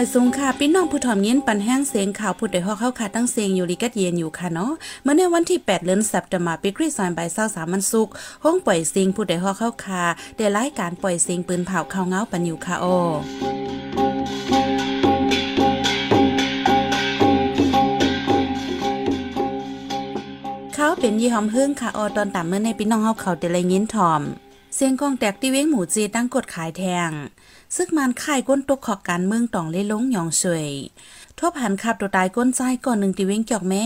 อยสูงค่ะพี่น้องผู้ถ่อมยินปันแห้งเสียงข่าวผู้ใดฮอกเข้าขาตั้งเสียงอยู่ลิกัดเย็นอยู่ค่ะเนาะเมื่อในวันที่ 8 เดือนสัปดาห์ปีคริสต์ศักราช23มันสุกห้องปล่อยเสียงผู้ใดฮอกเข้าคาได้รายการปล่อยเสียงปืนเผาข้าวเงาปันอยู่ค่ะโอเขาเป็นยี่หอมพึ่งค่ะออตอนต่ำเมื่อในพี่น้องเฮาเขาเดลัยยินถ่อม เสียงกองแตกที่เว้งหมูจีตั้งกดขายแทง ซึกมันค่ายก้นตกขอกการเมืองตองเล่ลงหยองเฉยทบหันขับตัวตายก้นใจก่อนหนึ่งตีเว้งเกี่ยวแม้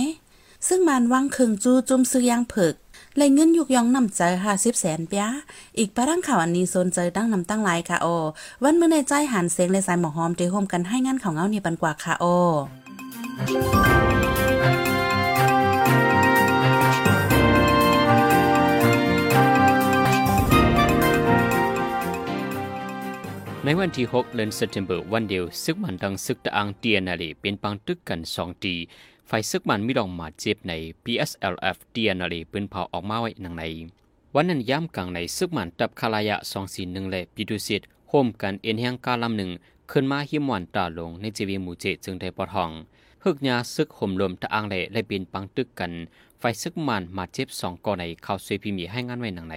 ซึ่งมันว่างเคืองจูจุ่มซื้อยางเผิกเลยเงินยุกยองนำใจห้าสิบแสนเปียอีกปะรังข่าวอันนี้โซนใจตั้งนำตั้งหลายค่ะโอ วันเมื่อในใจหันเสียงเลยสายหมอหอมเตะโฮมกันให้งานของเงาเนี่ยปันกว่าค่ะโอ ในวันที่ 6 เดือนสิงหาคมวันเดียว ซึกมันดังซึกตะอังเตียนาลีเป็นปังตึกกันสองตีไฟซึกมันมีดองมาเจ็บใน PSLF เตียนาลีเป็นเผาออกมาไว้หนังใน วันนั้นย้ำกลางในซึกมันตับคาลายะสองสีหนึ่งและปิดุสิตโฮมกันเอ็นแหงกาลำหนึ่งขึ้นมาหิมวันตาลงในจีวีมูเจจึงได้ปอทองฮึกยาซึกห่มลมตะอังแลและเป็นปังตึกกัน ไฟซึกมันมาเจ็บสองก่อในเข้าสวยพิมีให้งานไว้หนังใน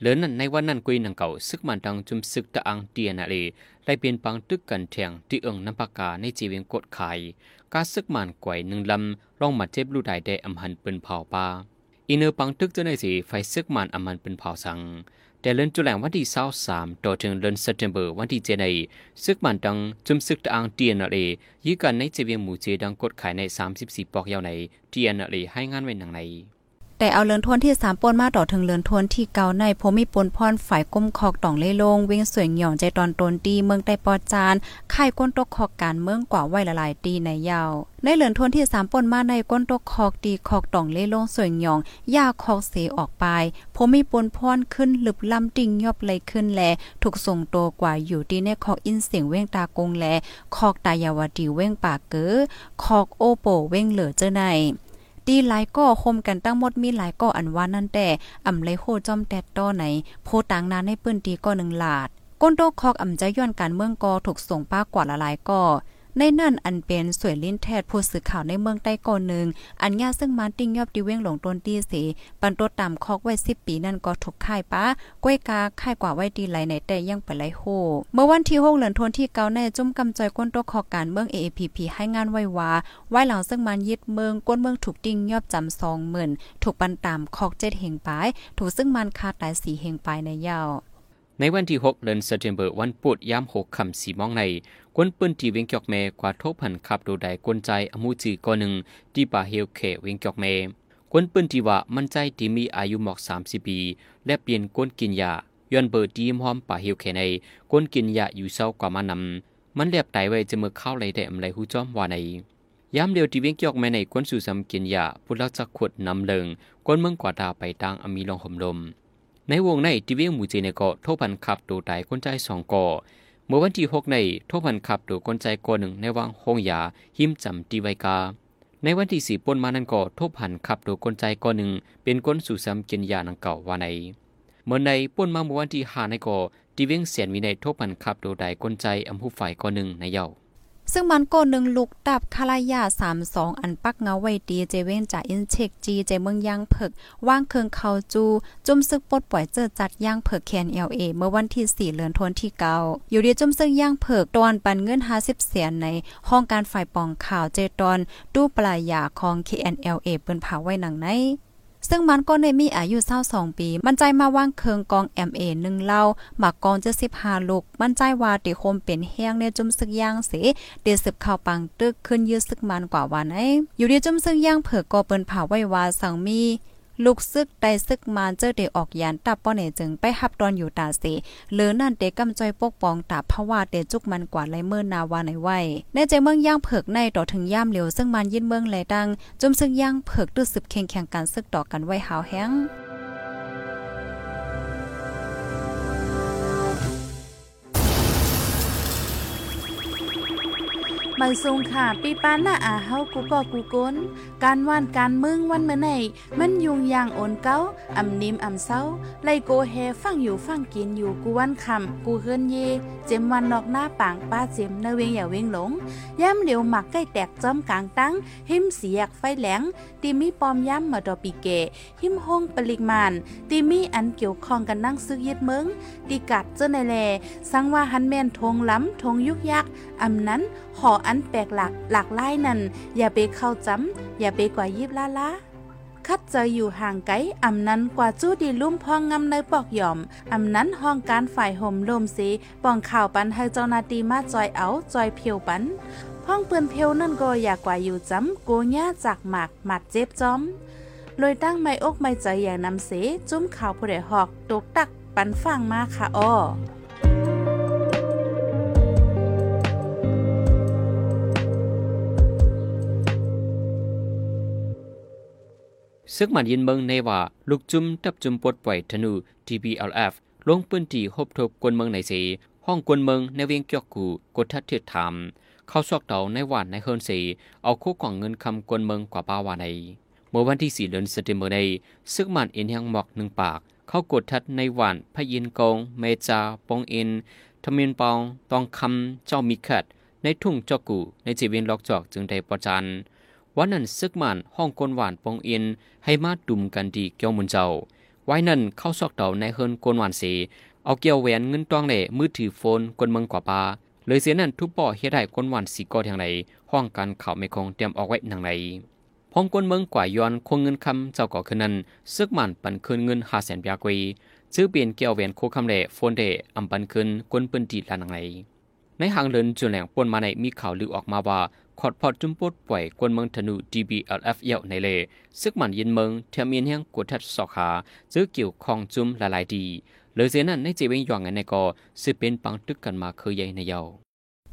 เหลือนั้นในวันนั้นกุยนังเก่าซึกมันดังจุมซึกตะอังเตียนาเลได้เปลี่ยนปังตึกกันเทียงที่เอิงน้ำปากาในจีเวียงกดขายกาซึกมันกวยหนึ่งลำร่องมาเจ็บลูได้ได้อำหันเป็นเผาปาอินเนอร์ปังตึกจะในสีไฟซึกมันอำหันเป็นเผาสัง แต่เลือนจุแหลงวันที่เศร้าสามต่อถึงเดือนเซปเทมเบอร์วันที่เจในซึกมันดังจุมซึกตะอังเตียนาเลยื้อกันในจีเวียงหมู่เจดังกดขายในสามสิบสี่ปอกยาวในเตียนาเลให้งานไว้หนังใน แต่เอาเลือนทวนที่สามปนมาต่อถึงเลือนทวนที่เกาในพมีปนพรฝ่ายก้มคอกต่องเล่ลงเว้งสวยหย่องใจตอนตนตีเมืองใต้ปอจานค่ายก้นตกคอกการเมืองกว่าไว้ละลายตีในยาวในเหลือนทวนที่สามปนมาในก้นตกคอกตีคอกต่องเล่ลงสวยหย่องยาคอกเสออกไปพมีปนพรขึ้นหลึบลำติ่งยอบเลยขึ้นแล ถูกส่งโตกว่าอยู่ที่ในคอกอินเสียงเว้งตากงแล คอกตายาวดีเว้งปากเก๋อคอกโอโปเว้งเหลือเจ้าใน ตีหลายก่อคมกันตั้งหมดมีหลายก่ออันว่านั่นแต่อ่ำเลยโคจอมแตดต้อไหนโพต่างนานให้ปื้นตีก่อหนึ่งหลาดก้นโตคอกอ่ำใจย้อนการเมืองกอถูกส่งป้ากว่าละลายก่อ ในนั่นอันเป็นสวยลิ้นแทดผู้สื่อข่าวในเมืองใต้ก่อนหนึ่ง อันญาซึ่งมาติ้งยอบดีเว้งหลงต้นตีสีปันตัวต่ำคอกไว้สิบปีนั่นก็ถูกค่ายป้าก้วยกาค่ายกว่าไว้ดีไหลในแต่ยังไปไหลโฮเมื่อวันที่หกเหลือนทนที่เกาในจุ่มกำจอยก้นตัวคอการเมือง AAPP ให้งานไว้วาไว้หลังซึ่งมันยึดเมืองก้นเมืองถูกติ้งยอบจำสองหมื่นถูกปันตามคอกเจ็ดเฮงปายถูกซึ่งมันคาตายสีเฮงปายในยาวในวันที่ 6 เดือนสิงหาคมวันปุดยาม6ค่ำ4มองใน กวนปืนที่เวงเกอกเมกว่าทบพันขับดูได้กวนใจอมูจีก่อหนึ่งที่ป่าเฮลเคเวงเกอกเมกวนปืนที่ว่ามันใจที่มีอายุหมอก30ปี และเปลี่ยนกวนกินยาย้อนเบอร์ดีมหอมป่าเฮลเคในกวนกินยาอยู่เศร้ากว่ามานำมันเรียบไตไว้จะเมื่อเข้าไหลได้อำไรหูจอมว่าในยามเดียวที่เวงเกียกแม่ในกวนสู่ซำกินยาผู้ลักจักขวดนำเลิงกวนเมืองกว่าดาไปตางอมีลองห่มลมในวงในที่เวียงหมู่จีในเกาะโทพันขับตัวตายคนใจสองก่อ เมื่อวันที่หกในโทพันขับตัวคนใจก่อหนึ่งในวังหงยาหิมจำตีไวกา ในวันที่สี่ปนมานั้นก็ทบพันขับตัวคนใจก่อหนึ่งเป็นก้นสู่ซ้ำกินยานังเก่าว่าในเมื่อในปนมาเมื่อวันที่ห้าในก็ที่เวียงเสียนมีในทบพันขับตัวใดคนใจอัมพุฝ่ายก่อหนึ่งในเยา ซึ่งมันก็หนึ่งลูกดับคาลายาสามสองอันปักเงาไว้ดีเจเว้นจ่าอินเช็กจีเจเมืองย่างเผิกว่างเคืองเขาจูจุ่มซึกปดปล่อยเจอจัดย่างเผิกแคนเอลเอเมื่อวันที่สี่เลือนทนที่เกาอยู่ดีจุ่มซึกย่างเผิกตอนปันเงินห้าสิบเสียนในห้องการฝ่ายปองข่าวเจตอนดูปลายยาของ KNLA เปิ้นผาไว้หนังใน ซึ่งมันก็ในมีอายุเศร้าสองปี มันใจมาว่างเคืองกอง MA หนึ่งเล่าหมากกองจะสิบห้าลูกมันใจว่าติโคมเป็นแห้งในจุ่มซึกย่างเสเดสืบข่าวปังตึกขึ้นยืดซึกมันกว่าวันไออยู่ดีจุ่มซึกย่างเผือกก็เปิ้นผ่าไว้ว่าสังมี ลูกซึกได้ซึกมานเจอเดออกยานตับป้อเนจึงไปหับตอนอยู่ตาเสหรือนั่นเดกำจอยปกป้องตาเพราะว่าเดจุกมันกว่าไรเมื่อนาวาในไว้ในใจเมืองย่างเผิกในต่อถึงย่ามเหลียวซึ่งมันยินเมืองแลดังจมซึ่งย่างเผิกตื้อสืบแข่งแข่งการซึกต่อกันไว้หาวแห้ง มันทรงค่ะปีปานหน้าอาเฮากูก็กูก้นการว่านการมึงวันเมื่อไหนมันยุงยางโอนเก้าอ่ำนิมอ่ำเศร้าไลโกแฮฟังอยู่ฟังกินอยู่กูวันคำกูเฮือนเย เจมวันนอกหน้าปางป้าเจมเนเวงอย่าเวงหลงย่ำเหลียวหมักใกล้แตกจอมกลางตั้ง หิมเสียกไฟแหลงตีมีปอมย่ำมาดอปีเก หิมห้องปริมานตีมีอันเกี่ยวข้องกันนั่งซึกยึดเมืองตีกัดเจ้าในแลสังว่าหันแม่นทงล้ำทงยุกยักอำนั้นหออันแปลกหลักหลากหลายนั่นอย่าไปเข้าจำอย่าไปกว่ายิบลาลาคัดเจออยู่ห่างไกลอำนั้นกว่าจู้ดีลุ่มพองงำในปอกหย่อมอำนั้นห้องการฝ่ายห่มลมสีป้องข่าวปันให้เจ้านาตีมาจอยเอาจอยเพียวปันห้องเปืนเพียวนั่นก็อยากกว่าอยู่จำโกญ่าจากหมากหมัดเจ็บจอมลอยตั้งไม่อกไม่ใจอย่างนำเสจุ้มข่าวผู้ใดหอกตกตักปันฟังมาค่ะอ้อ ซึกมันยินเมืองในว่าลูกจุมตับจุมปดปล่อยธนู TPLF ลงปืนตีหบทบกวนเมืองในเสห้องกวนเมืองในเวียงเกียกกูกดทัดเทียดถามเข้าซอกเต่าในหวานในเฮิรนเสเอาคู่กล่องเงินคำกวนเมืองกว่าป้าวาในเมื่อวันที่สี่เดือนสิงหาคมในซึกมันเอ็นยังหมอกหนึ่งปาก เข้ากดทัดในหวานพยินกง เมจาปองเอ็นทมินปองตองคำเจ้ามีขัดในทุ่งเจ้ากูในจีเวียนล็อกจอกจึงได้ประจัน วันนั้นซึกมันห้องกนหวานปองเอ็นให้มาดุมกันดีเกี่ยวมุนเจ้า ไว้นั่นเข้าซอกเต่าในเฮิรนกนหวานเสเอาเกี่ยวแหวนเงินตองเล่มือถือโฟนกนเมืองกว่าปาเลยเสียนั่นทุบป่อเฮ็ดให้กนหวานสีกอทางไหนห้องการข่าวไม่คงเตรียมเอาไว้ทางไหนพ้องกนเมืองกว่าย้อนคงเงินคำเจ้าก่อคืนนั้นซึกมันปันคืนเงินห้าแสนบากวีซื้อเปลี่ยนเกี่ยวแหวนโคคำเล่โฟนเดอำปันคืนกนปืนตีลานางไหนในหางเลินจุนแหลงปนมาในมีข่าวลือออกมาว่า ขอดพอดจุมปดปล่อยกวนเมืองธนู DBLF เยาในเลซึกมันยินเมืองเทียมีนเฮียงกดทัดสอกขาซื้อเกี่ยวคองจุมหลายดีเลยเสียนั้นในจีเวงยองไงในก็ซื้อเป็นปังตึกกันมาเคยใหญ่ในเยา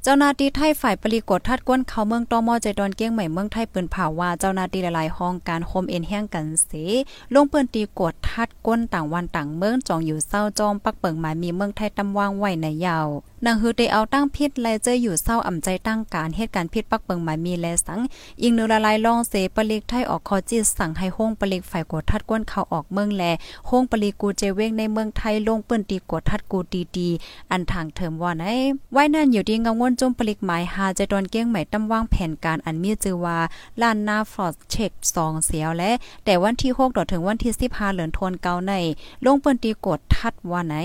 เจ้าหน้าที่ไทยฝ่ายปริกดทัดก้นเขาเมืองตอมอใจดอนเกี้ยงใหม่เมืองไทยปืนเผาว่าเจ้าหน้าที่หลายๆห้องการโฮมเอ็นแห้งกันเสลงเปิ้นตีกดทัดก้นต่างวันต่างเมืองจองอยู่เศร้าจอมปักเปิงหมายมีเมืองไทยตำวางไว้ในยาว นางฮือได้เอาตั้งพิษแลเจออยู่เศร้าอ่ำใจตั้งการเหตุการณ์พิษปักเปิงหมายมีแลสัง อิงเนละลายลองเสปลิกไทยออกคอจิตสั่งให้ห้องปลิกฝ่ายกดทัดก้นเขาออกเมืองแลห้องปลิกูเจเวงในเมืองไทยลงเปิ้นตีกดทัดกูดีๆอันทางเถิมว่าไหนไว้นั่นอยู่ดีงงวนจมปลิกหมายหาจะดอนเกี้ยงใหม่ตำวางแผนการอันมีจือว่าลานนาฟอดเช็ค2เสียวและ แต่วันที่6ดอถึงวันที่15เหลือนทนเกาในลงเปิ้นตีกดทัดว่าไหน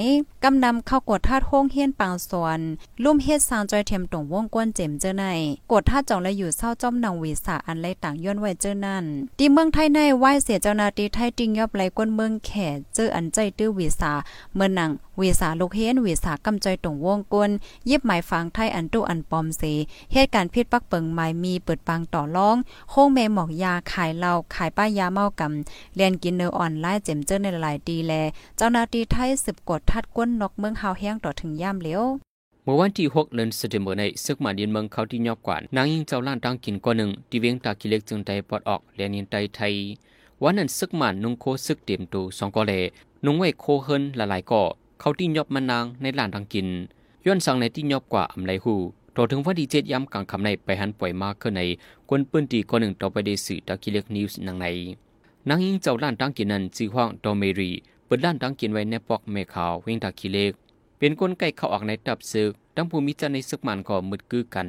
กำนำเข้ากดทัดห้องเฮียนปางสวนลุ่มเฮ็ดสางจอยเทียมตรงวงกวนเจ็มเจอในกดทัดจองและอยู่เศร้าจ้อมนางวีสาอันไรต่างย้อนไว้เจอนั่นตีเมืองไทยในไหวเสียเจ้านาตีไทยติงยอบไหลก้นเมืองแขเจออันใจตื้อวีสาเมื่อนังวีสาลูกเฮนวีสากำจอยตรงวงกวนยิบหมายฟังไทยอันตุอันปอมเสเหตุการณ์พิษปักเปิงหมายมีเปิดปังต่อร้องโค้งเมหมอกยาขายเหล้าขายป้ายาเมากำเรียนกินเนอออนไลน์เจ็มเจอในหลายดีแล เจ้านาที่ไทยสืบกดทัดก้นนกเมืองเฮาแห้งต่อถึงย่ามเลี้ยว มื่อวันที่6เดือนสิงหาคมในซึกมาดินเมืองเขาที่ยอบกว่านางยิงเจ้าล้านตั้งกินกว่าหนึ่งที่เวียงตากิเล็กจึงได้ปลดออกเรียนินไตไทยวันนั้นซึกมันนุ่งโคซึกเต็มตูสองกอเลนุ่งไว้โคเฮินหลายๆก่อเขาที่ยอบมันางในลานตั้งกิน ย้อนสั่งในที่ยอบกว่าอำไลหูต่อถึงวันที่เจ็ดย้ำกลางคำในไปหันปล่อยมากขึ้นในกวนปืนตีกว่าหนึ่งต่อไปได้สื่อตากิเล็กนิวส์นางในนางยิงเจ้าล้านตั้งกินนั้นจีห้องดเมรีเปิดล้านตั้งกินไว้ในปอกเมฆาวเวงตากิเล็ก เป็นกลไกเข้าออกในตับซึกตั้งภูมิจในซึกมันก็มืดกือกัน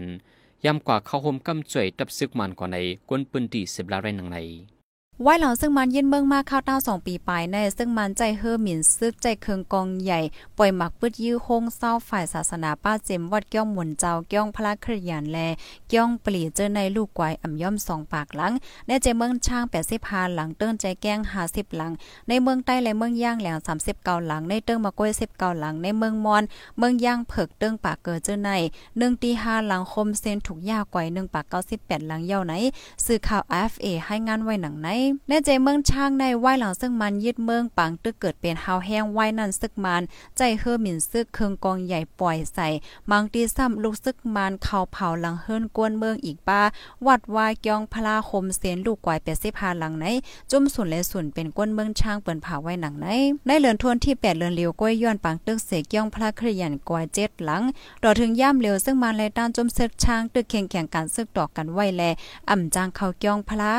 ย่ำกว่าเข้าห่มกำจ่วยตับซึกมันก่อในก้นปืนตีสิบลาไรนังใน ไว้หลังซึ่งมันเย็นเมืองมากข้าวเต้าสองปีปลายในซึ่งมันใจเฮอหมิ่นซึกใจเคืองกองใหญ่ ปล่อยหมักปืดยื้อโฮงเศร้าฝ่ายศาสนาป้าเจมวัดเกี้ยงหมุนเจ้าเกี้ยงพระคริยานแลเกี้ยงปลีเจอในลูกกวายอ่ำย่อมสองปากหลังในใจเมืองช่างแปดสิบาหลังเติ้นใจแก้งห้าสิบหลัง ในเมืองใต้และเมืองย่างแหลงสามสิบเก้าหลังในเติ้งมะก้วยสิบเก้าหลังในเมืองมอนเมืองย่างเผิกเติ้งปากเกิดเจอในหนึ่งตีห้าหลังคมเซนถูกยากไกวหนึ่งปากเก้าสิบแปดหลังเย้าไหนสื่อข่าว FA ให้งานไว้หนังไหนในใจเมืองช่างในไหวหลังซึ่งมันยึดเมืองปังตึกเกิดเป็นฮาวแห้งไหวนั่นซึกมันใจเฮอหมิ่นซึกเครืองกองใหญ่ปล่อยใส่มังตีซ้ำลูกซึกมันเข้าเผาหลังเฮิรนกวนเมืองอีกป้าวัดวายกยองพลาคมเสียนลูกกวาย85หลังไหนจุ่มสุนและสุนเป็นก้นเมืองช่างเปิ้นผาไว้หนังไหนในเลือนทวนที่8เลือนเลียวก้อยย้อนปังตึกเสกย่องพระคริยันกว่า7หลังดอถึงย่ามเร็วซึ่งมาแลด้านจุ่มซึกช่างตึกเข่งแข่งการซึกดอกกันไว้แลอ่ำจางเขากยองพระ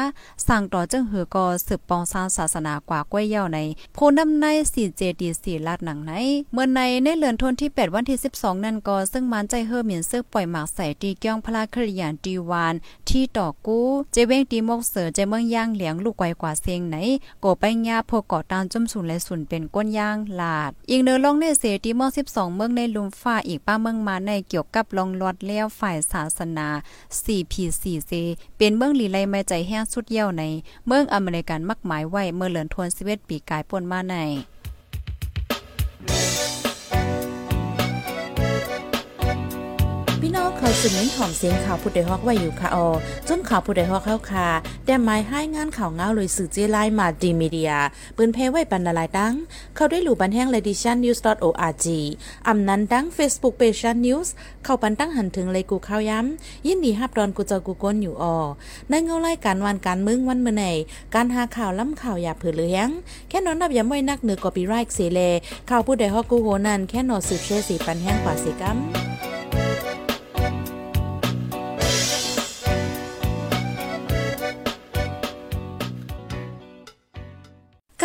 สั่งต่อจึงหือก็สืบปองสร้างศาสนากว่าก้อยเย่าในผู้นำใน4 JD4 ลาดหนังไหน เมื่อในในเลือนทนที่ 8 วันที่ 12 นั่นก็ซึ่งมันใจเฮอเหมียนซึกปล่อยหมากใส่ตีย่องพระคริยันดีวาน ที่ต่อกู้เจเวงตีมกเสือเจเมืองย่างเหลียงลูกไกวกว่าเสียงไหนโกไปญาพกก่อตามจุ่มสุนและสุนเป็นก้นย่างลาด อีกเนื้อลองในเสตีมอ12 เมืองในลุมฟ้าอีกป้าเมืองมาในเกี่ยวกับลองลอดเลี้ยวฝ่ายศาสนา CPCC เป็นเมืองลีไลไม่ใจแห้งสุดเยี่ยวในเมืองอเมริกันมักหมายไว้เมื่อเหลือนทวนสเวตปีกายป่นมาใน พี่น้องเคยสืบเน้นถ่อมเสียงข่าวผู้ใดฮอกไว้อยู่ค่ะออจนข่าวผู้ใดฮอกเข้าค่ะแต่หมายให้งานข่าวเงาเลยสื่อเจไลมาดีมีเดียปืนเพไว้ปันละลายดัง เข้าด้วยหลู่บันแห้ง leditionnews.org อำนั้นดัง Facebook page news เข้าปันตั้งหันถึงเลยกูข่าวย้ำ ยินดีฮับดอนกูเจอกูก้นอยู่ออในเงาไล่การวันการมึงวันเมื่อไหนการหาข่าวล้ำข่าวอย่าเผือเลี้ยงแค่นอนนับย้ำไว้นักเหนือกอปีไรค์เสเลข่าวผู้ใดฮอกกูโหนันแค่นอสืบเชื่อสีปันแห้งกว่าสีกัม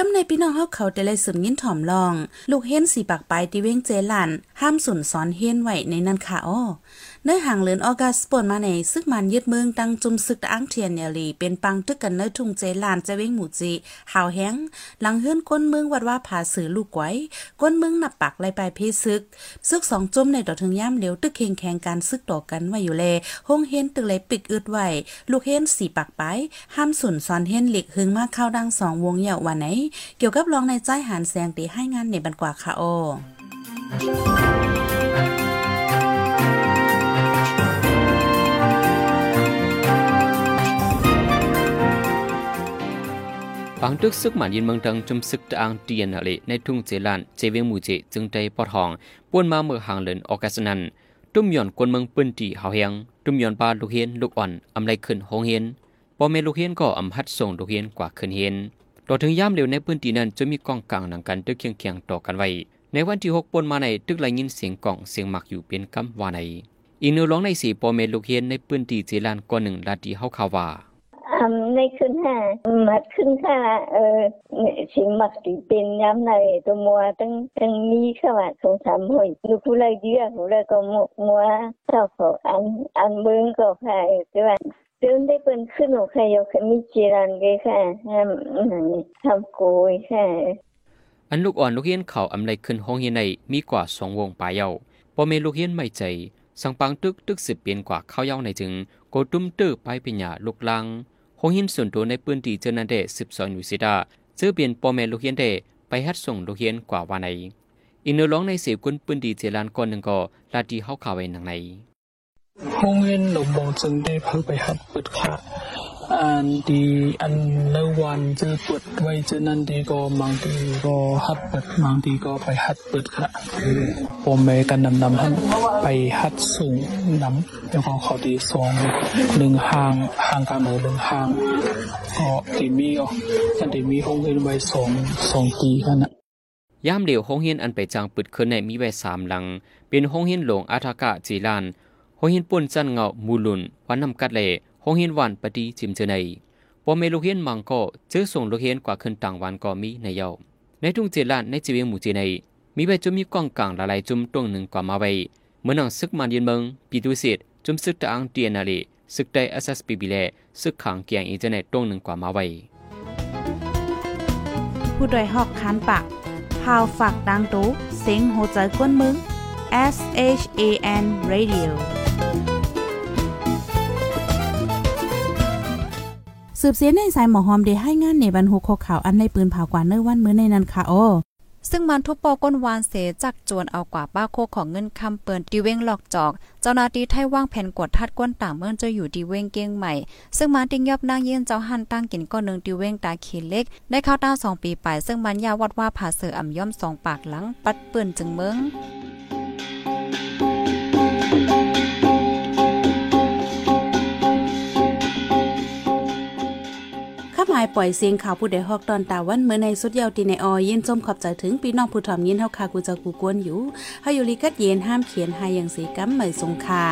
ำในพี่น้องเฮาเขาได้เลยสืบยินถ่อมลอง ลูกเห็นสีปากไปที่เว้งเจลันห้ามสุนสอนเฮียนไหวในนั้นค่ะอ้อเนื้อหางเลือนออกัสปนมาในซึกมันยึดเมืองตั้งจุมซึกตะอังเทียนเนลีเป็นปังตึกกันเนื้อทุ่งเจลานจะเว้งหมู่จีหาวแห้งหลังเฮือนก้นเมืองวัดว่าผาสือลูกไว้ก้นเมืองนับปักไล่ไปเพซึก ซึกสองจุมในดอกถึงย่ำเหลวตึกเข่งแข่งการซึกต่อกันไว้อยู่แลห้องเฮียนตึกเลยปิกอึดไหวลูกเฮียนสีปากไปห้ามสุนสอนเฮียนหล็กหึงมากเข้าดังสองวงเหย่าวันไหน เกี่ยวกับรองในใจหานแสงตีให้งานในบันกว่าค่ะโอ ปังตึกซึกหมันยินเมืองตังจุมซึกตะอังเตียนอะไรในทุ่งเจลานเจเวงมูเจจึงได้ปอดห้องป่วนมาเมื่อห่างเลินออกัสนันตุ้มย่อนกวนเมืองปื้นตีเฮาเฮียงตุ้มย่อนปลาลูกเฮียนลูกอ่อนอำไรขึ้นหงเฮียนปอเมลูกเฮียนก็อำฮัดส่งลูกเฮียนกว่าขึ้นเฮียนต่อถึงย่ามเร็วในพื้นที่นั้นจะมีกองกลางหนังกันตึกเคียงเคียงต่อกันไว้ ในวันที่หกปนมาในตึกไหลยินเสียงกล่องเสียงหมักอยู่เป็นกำว่าในอีนื้อร้องในสีปอเมลูกเฮียนในพื้นที่เจลานก่อนหนึ่งลาดีเฮาข่าว่าอำในขึ้นห้ามัดขึ้นค่าเออสิมักสิเป็นย้ำในตัวมัวตั้งตั้งมีข้ามาสงสามหอยลูกผู้ไรเยอะผู้ไรก็มัวมัวเจ้าของอันอันเบิ่งก็ใครแต่ว่าเดินได้เปิ้นขึ้นโอเคยกมีจีรันเกค่ะห้ามทำโกยค่ะ อันลูกอ่อนลูกเฮียนเขาอำไรขึ้นห้องเฮียนในมีกว่าสองวงปลายเยาปอเมลูกเฮียนไม่ใจ สังปังตึกตึกสิบเปลี่ยนกว่าเข้าเย้าในจึงโกตุ้มตื้อไปเป็นหยาลูกลังห้องหินส่วนตัวในพื้นที่เจอนันเดสิบสองอยู่สิดาเจอเปลี่ยนปอเมลูกเฮียนเดไปฮัดส่งลูกเฮียนกว่าวันในอินเนอร้องในเสียกุนพื้นที่เจรานก่อนหนึ่งก็ลาดีเฮาข่าวไว้หนังในห้องเรียนหลงบองจึงได้เพิ่งไปหัดปิดค่ะ อันดีอันในวันเจอเปิดไว้เจอนั่นดีก็บางทีก็หัดเปิดบางทีก็ไปหัดเปิดค่ะผมเมกันนำนำท่านไปหัดสูงนำแล้วก็ขอดีสองหนึ่งห่างห่างกันหนึ่งห่างก็ตีมีอ๋ออันตีมีห้องเรียนไว้สองสองตีกันนะย่ามเหลียวห้องเฮียนอันไปจางปึดขึ้นในมีไว้สามหลัง เป็นห้องเฮียนหลวงอาทากะจีลานห้องเฮียนป่นจันเงามูลุนวันนำกัดเล ห้องเฮียนวันปฏิจิมเจอในปอเมลูกเฮียนมังก็เจอส่งลูกเฮียนกว่าขึ้นต่างวันก็มีในเยาในทุ่งเจลานในจีเวียงหมู่จีในมีใบจุมมีกองกลางหลายๆจุมตรงหนึ่งกว่ามาไว้เมื่อนังซึกมันยืนเมืองปีตุสิตจุมซึกตะอังเตียนาลีซึกได้ SSPB และซึกขังเกียงอินเทอร์เน็ตตรงหนึ่งกว่ามาไว้ผู้โดยหอกคันปากพาวฝากดังตู้เสียงโหใจกวนมึง S H A N Radio สืบเสียในสายหมอหอมได้ให้งานในบรรหุกข่าวอันในปืนเผากว่าเนื้อวันมื้อในนั้นค่ะโอ้ซึ่งมันทุบปอก้นวานเสจักจวนเอากว่าป้าโคของเงินคำเปินดีเว้งหลอกจอก เจ้านาทีไทยว่างแผ่นกดทัดก้นต่างเมืองจะอยู่ดีเว้งเกียงใหม่ ซึ่งมันติงยอบนางเย็นเจ้าหันตั้งกินก้อนหนึ่งดีเว้งตาขีเล็ก ได้เข้าต้าสองปีไป ซึ่งมันยาวัดว่าผาเสืออ่ำย่อมสองปากหลังปัดเปื่นจึงเมือง ปล่อยเสียงข่าวผู้ใดฮอกตอนตาวันเมื่อในสุดยาวตีในออเย็นจมขอบใจถึงพี่น้องผู้ถ่อมยินเฮาคากูจะกูกวนอยู่เฮาอยู่ลีกัดเย็นห้ามเขียนหายอย่างสีกัมเหมยสงคา